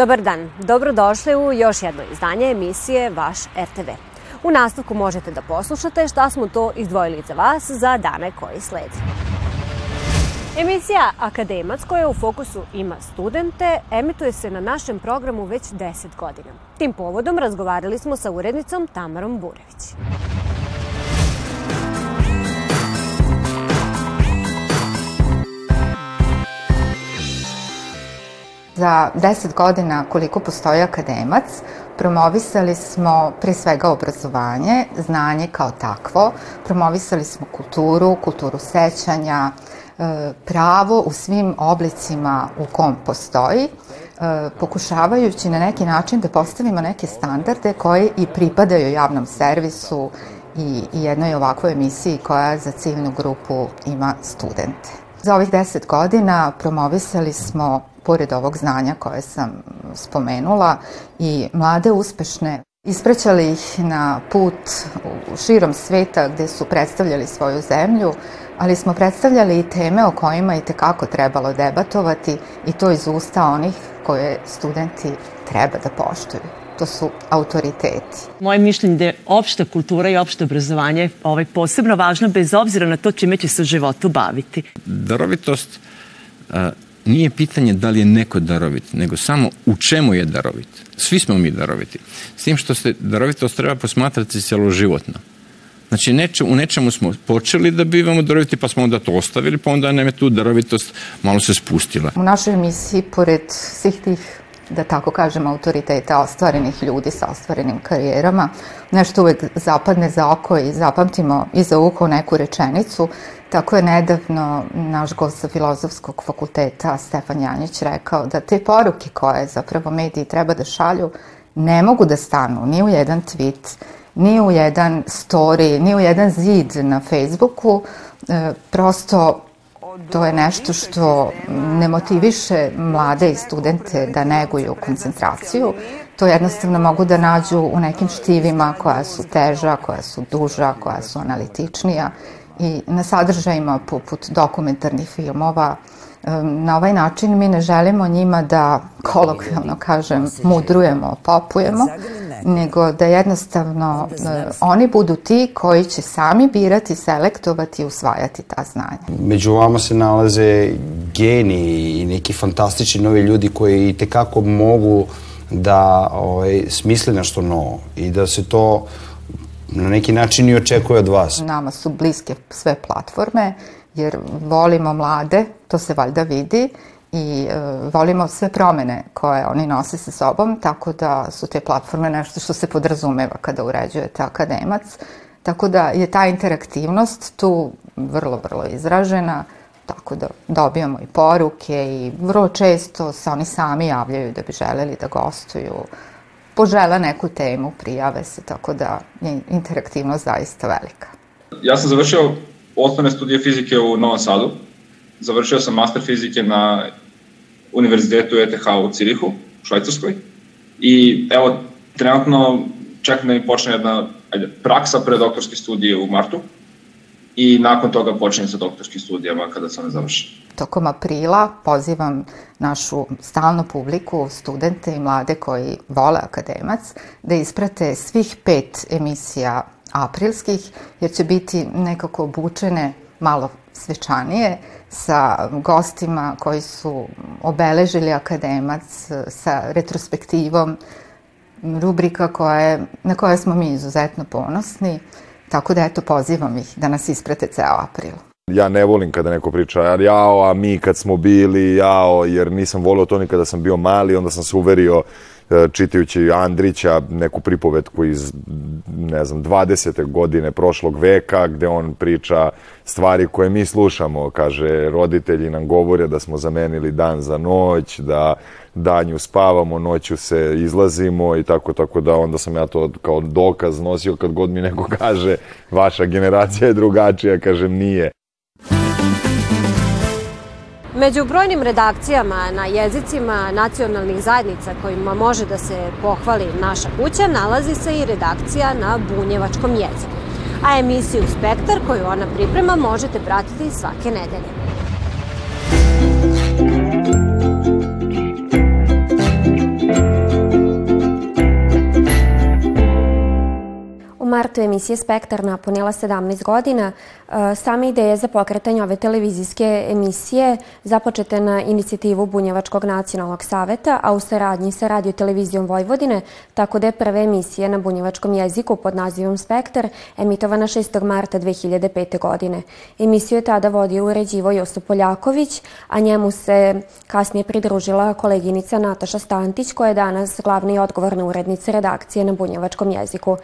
Dobar dan, dobrodošli u još jedno izdanje emisije Vaš RTV. U nastavku možete da poslušate šta smo to izdvojili za vas za dane koji slede. Emisija Akademac koja u fokusu ima studente emituje se na našem programu već 10 godina. Tim povodom razgovarali smo sa urednicom Tamarom Burević. Za 10 godina koliko postoji akademac, promovisali smo pre svega obrazovanje, znanje kao takvo, promovisali smo kulturu, kulturu sećanja, e, pravo u svim oblicima u kom postoji, e, pokušavajući na neki način da postavimo neke standarde koje i pripadaju javnom servisu i, i jednoj ovakvoj emisiji koja za ciljnu grupu ima studente. Za ovih deset godina promovisali smo pored ovog znanja koje sam spomenula, i mlade uspešne Ispraćali ih na put u širom sveta gde su predstavljali svoju zemlju, ali smo predstavljali i teme o kojima i tekako trebalo debatovati i to iz usta onih koje studenti treba da poštuju. To su autoriteti. Moje mišljenje da je opšta kultura i opšte obrazovanje ovaj, posebno važno bez obzira na to čime će se u životu baviti. Darovitost nije pitanje da li je neko darovit, nego samo u čemu je darovit. Svi smo mi daroviti. S tim što se darovitost treba posmatrati celoživotno. Znači, neče, u nečemu smo počeli da bivamo daroviti, pa smo onda to ostavili, pa onda nam je tu darovitost malo se spustila. U našoj emisiji, pored svih tih da tako kažem, autoriteta ostvarenih ljudi sa ostvarenim karijerama. Nešto uvek zapadne za oko i zapamtimo i za uho neku rečenicu. Tako je nedavno naš gost sa filozofskog fakulteta Stefan Janjić rekao da te poruke koje zapravo mediji treba da šalju ne mogu da stanu ni u jedan tweet, ni u jedan story, ni u jedan zid na Facebooku. E, prosto To je nešto što ne motiviše mlade i studente da neguju koncentraciju. To jednostavno mogu da nađu u nekim štivima koja su teža, koja su duža, koja su analitičnija i na sadržajima poput dokumentarnih filmova. Na ovaj način mi ne želimo njima da, kolokvijalno kažem, mudrujemo, popujemo, nego da jednostavno e, oni budu ti koji će sami birati, selektovati i usvajati ta znanja. Među vama se nalaze geni i neki fantastični novi ljudi koji i tekako mogu da ovaj, smisle nešto novo i da se to na neki način i očekuje od vas. Nama su bliske sve platforme jer volimo mlade, to se valjda vidi i e, volimo sve promene koje oni nose sa sobom, tako da su te platforme nešto što se podrazumeva kada uređujete akademac. Tako da je ta interaktivnost tu vrlo, vrlo izražena, tako da dobijamo i poruke i vrlo često se oni sami javljaju da bi želeli da gostuju, požele neku temu, prijave se, tako da je interaktivnost zaista velika. Ja sam završio osnovne studije fizike u Novom Sadu, završio sam master fizike na univerzitetu ETH u Cirihu, u Švajcarskoj. I evo, trenutno čekam da mi počne jedna ajde, praksa pre doktorske studije u martu i nakon toga počinjem sa doktorskim studijama kada sam ne završen. Tokom aprila pozivam našu stalnu publiku, studente i mlade koji vole akademac, da isprate svih pet emisija aprilskih, jer će biti nekako obučene malo svečanije, sa gostima koji su obeležili akademac, sa retrospektivom, rubrika koja je, na koje smo mi izuzetno ponosni, tako da eto pozivam ih da nas isprate ceo april. Ja ne volim kada neko priča, jao, a mi kad smo bili, jao, jer nisam volio to ni kada sam bio mali, onda sam se uverio čitajući Andrića, neku pripovetku iz, ne znam, 20. godine prošlog veka, gde on priča stvari koje mi slušamo. Kaže, roditelji nam govore da smo zamenili dan za noć, da danju spavamo, noću se izlazimo i tako, tako da onda sam ja to kao dokaz nosio kad god mi neko kaže vaša generacija je drugačija, kažem nije. Među brojnim redakcijama na jezicima nacionalnih zajednica kojima može da se pohvali naša kuća nalazi se i redakcija na bunjevačkom jeziku. A emisiju Spektar koju ona priprema možete pratiti svake nedelje. Martu emisije Spektar napunila 17 godina. E, Sama ideja za pokretanje ove televizijske emisije započete na inicijativu Bunjevačkog nacionalnog saveta, a u saradnji sa Radio Televizijom Vojvodine, tako da je prva emisija na bunjevačkom jeziku pod nazivom Spektar emitovana 6. marta 2005. godine. Emisiju je tada vodio uređivo Josip Poljaković, a njemu se kasnije pridružila koleginica Nataša Stantić, koja je danas glavna i odgovorna urednica redakcije na bunjevačkom jeziku.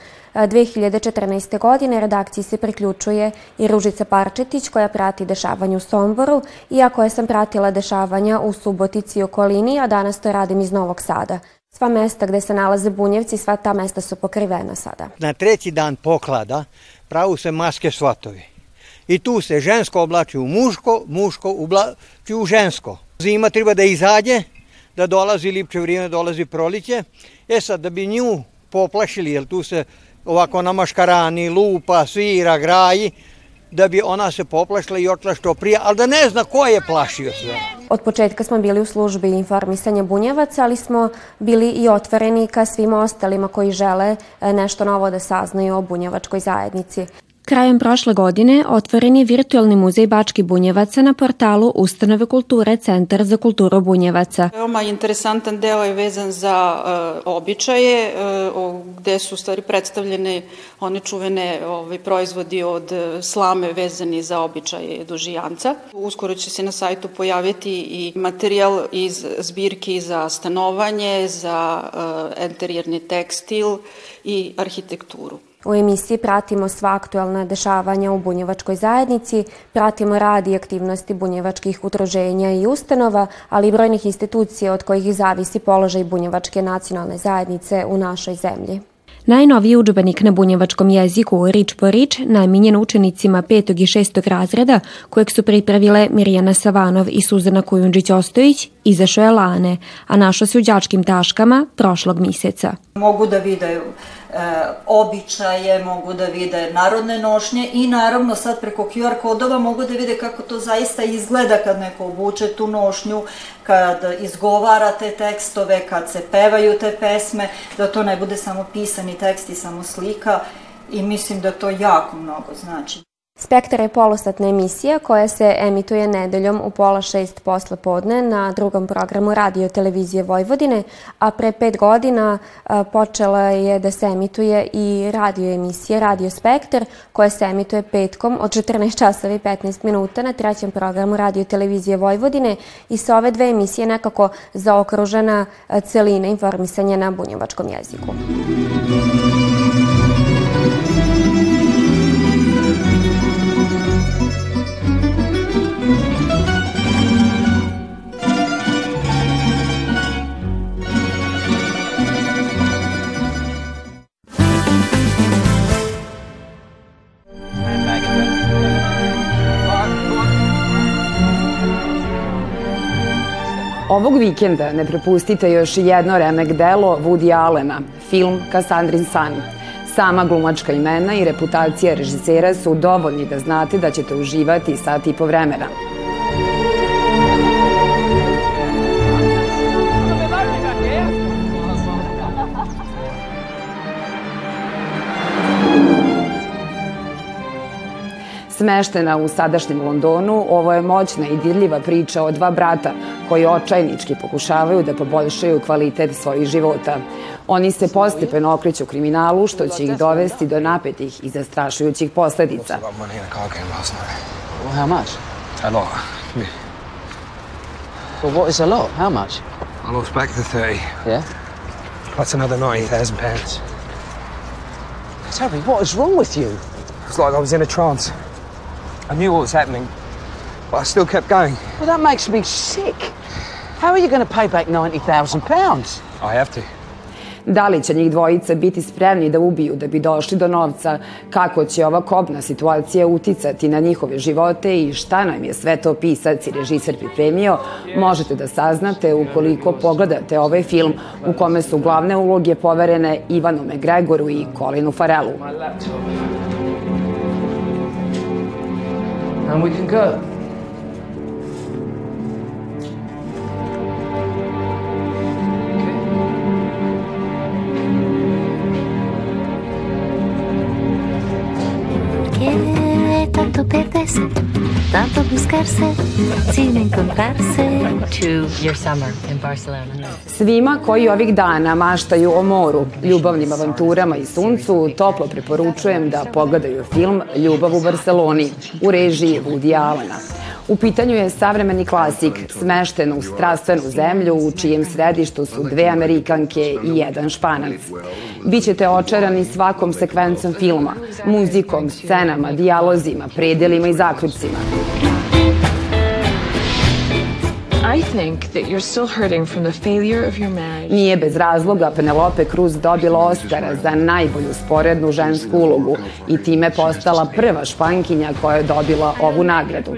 2014. godine redakciji se priključuje i Ružica Parčetić koja prati dešavanje u Somboru, iako je sam pratila dešavanja u Subotici i okolini, a danas to radim iz Novog Sada. Sva mesta gde se nalaze bunjevci, sva ta mesta su pokrivena sada. Na treći dan poklada pravu se maske svatovi. I tu se žensko oblači u muško, muško oblači u žensko. Zima treba da izađe, da dolazi lipče vrijeme, dolazi proliće. E sad, da bi nju poplašili, jer tu se ovako na maškarani, lupa, svira, graji, da bi ona se poplašila i otla što prije, ali da ne zna ko je plašio sve. Od početka smo bili u službi informisanja bunjevaca, ali smo bili i otvoreni ka svim ostalima koji žele e, nešto novo da saznaju o bunjevačkoj zajednici. Krajem prošle godine otvoren je virtualni muzej Bački Bunjevaca na portalu Ustanove kulture Centar za kulturu Bunjevaca. Veoma interesantan deo je vezan za uh, običaje, uh, gde su stvari predstavljene one čuvene ovaj, proizvodi od e, slame vezani za običaje dužijanca. Uskoro će se na sajtu pojaviti i materijal iz zbirki za stanovanje, za uh, enterijerni tekstil i arhitekturu. U emisiji pratimo sva aktualna dešavanja u bunjevačkoj zajednici, pratimo rad i aktivnosti bunjevačkih udruženja i ustanova, ali i brojnih institucija od kojih zavisi položaj bunjevačke nacionalne zajednice u našoj zemlji. Najnoviji učbenik na bunjevačkom jeziku Rič po rič namenjen učenicima 5. i 6. razreda kojeg su pripravile Mirjana Savanov i Suzana Kujundžić-Ostojić izašao je lane, a našo se u đačkim taškama prošlog miseca. Mogu da videju e, običaje, mogu da vide narodne nošnje i naravno sad preko QR kodova mogu da vide kako to zaista izgleda kad neko obuče tu nošnju, kad izgovara te tekstove, kad se pevaju te pesme, da to ne bude samo pisani tekst i samo slika i mislim da to jako mnogo znači. Spektar je polosatna emisija koja se emituje nedeljom u pola šest posle podne na drugom programu radio televizije Vojvodine, a pre pet godina počela je da se emituje i radio emisija Radio Spektar koja se emituje petkom od 14 časova i 15 minuta na trećem programu radio televizije Vojvodine i sa ove dve emisije nekako zaokružena celina informisanja na bunjevačkom jeziku. Ovog vikenda ne prepustite još jedno remek delo Woody Allena, film Cassandrin San. Sama glumačka imena i reputacija režisera su dovoljni da znate da ćete uživati sat i po vremena. Smeštena u sadašnjem Londonu, ovo je moćna i dirljiva priča o dva brata koji očajnički pokušavaju da poboljšaju kvalitet svojih života. Oni se postepeno okreću kriminalu, što će ih dovesti do napetih i zastrašujućih posledica. Well, how much? A lot. Well, what is a lot? How much? I lost back the 30. Yeah? That's another 90,000 pounds. Terry, what is wrong with you? It's like I was in a trance. I knew what was happening, but I still kept going. Well, that makes me sick. How are you going to pay back 90,000 pounds? I have to. Da li će njih dvojica biti spremni da ubiju da bi došli do novca, kako će ova kobna situacija uticati na njihove živote i šta nam je sve to pisac i režiser pripremio, možete da saznate ukoliko pogledate ovaj film u kome su glavne uloge poverene Ivanu McGregoru i Colinu Farelu. And we can go. Perderse, tanto buscarse, sin encontrarse. To your summer in Barcelona. Svima koji ovih dana maštaju o moru, ljubavnim avanturama i suncu, toplo preporučujem da pogledaju film Ljubav u Barceloni u režiji Woody Allena. U pitanju je savremeni klasik, smešten u strastvenu zemlju u čijem središtu su dve Amerikanke i jedan Španac. Bićete očarani svakom sekvencom filma, muzikom, scenama, dijalozima, predelima i zaključcima. I think that you're still hurting from the failure of your marriage. Nije bez razloga Penelope Cruz dobila Oscara za najbolju sporednu žensku ulogu i time postala prva špankinja koja je dobila ovu nagradu.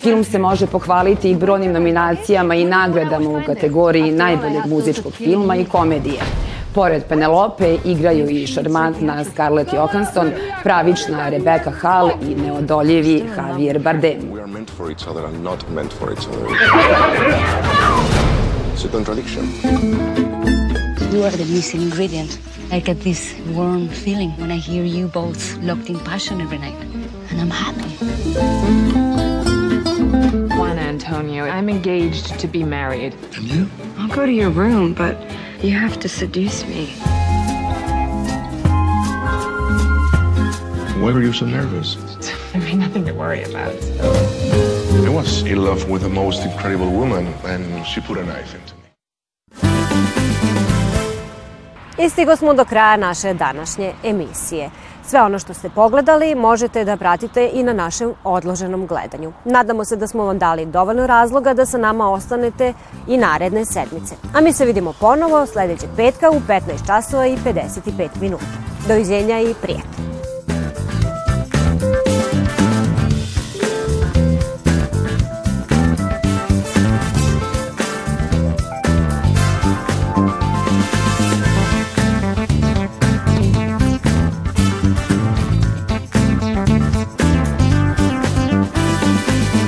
Film se može pohvaliti i brojnim nominacijama i nagradama u kategoriji najboljeg muzičkog filma i komedije. Pored Penelope igraju i šarmantna Scarlett Johansson, pravična Rebecca Hall i neodoljivi Javier Bardem. We are meant for each other and not meant for each other. It's a contradiction. You are the missing ingredient. I get this warm feeling when I hear you both locked in passion every night. And I'm happy. Juan Antonio, I'm engaged to be married. And you? I'll go to your room, but you have to seduce me. Why were you so nervous? I mean, nothing to worry about. I was in love with the most incredible woman, and she put a knife into me. I stigo smo do kraja naše današnje emisije. Sve ono što ste pogledali možete da pratite i na našem odloženom gledanju. Nadamo se da smo vam dali dovoljno razloga da sa nama ostanete i naredne sedmice. A mi se vidimo ponovo sledećeg petka u 15 časova i 55 minuta. Doviđenja i prijatno!